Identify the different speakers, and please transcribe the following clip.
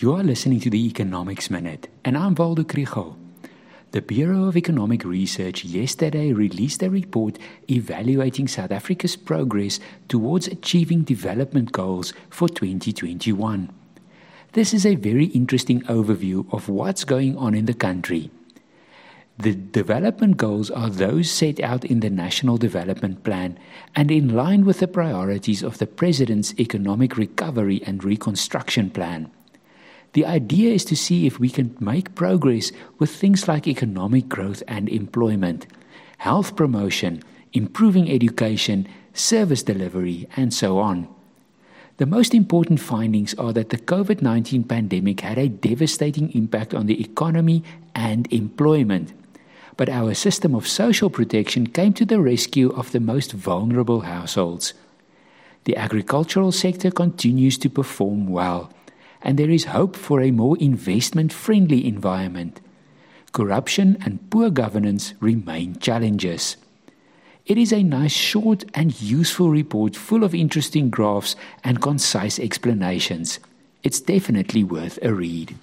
Speaker 1: You are listening to the Economics Minute, and I'm Waldo Krugell. The Bureau of Economic Research yesterday released a report evaluating South Africa's progress towards achieving development goals for 2021. This is a very interesting overview of what's going on in the country. The development goals are those set out in the National Development Plan and in line with the priorities of the President's Economic Recovery and Reconstruction Plan. The idea is to see if we can make progress with things like economic growth and employment, health promotion, improving education, service delivery, and so on. The most important findings are that the COVID 19 pandemic had a devastating impact on the economy and employment. But our system of social protection came to the rescue of the most vulnerable households. The agricultural sector continues to perform well and there is hope for a more investment friendly environment. Corruption and poor governance remain challenges. It is a nice, short, and useful report full of interesting graphs and concise explanations. It's definitely worth a read.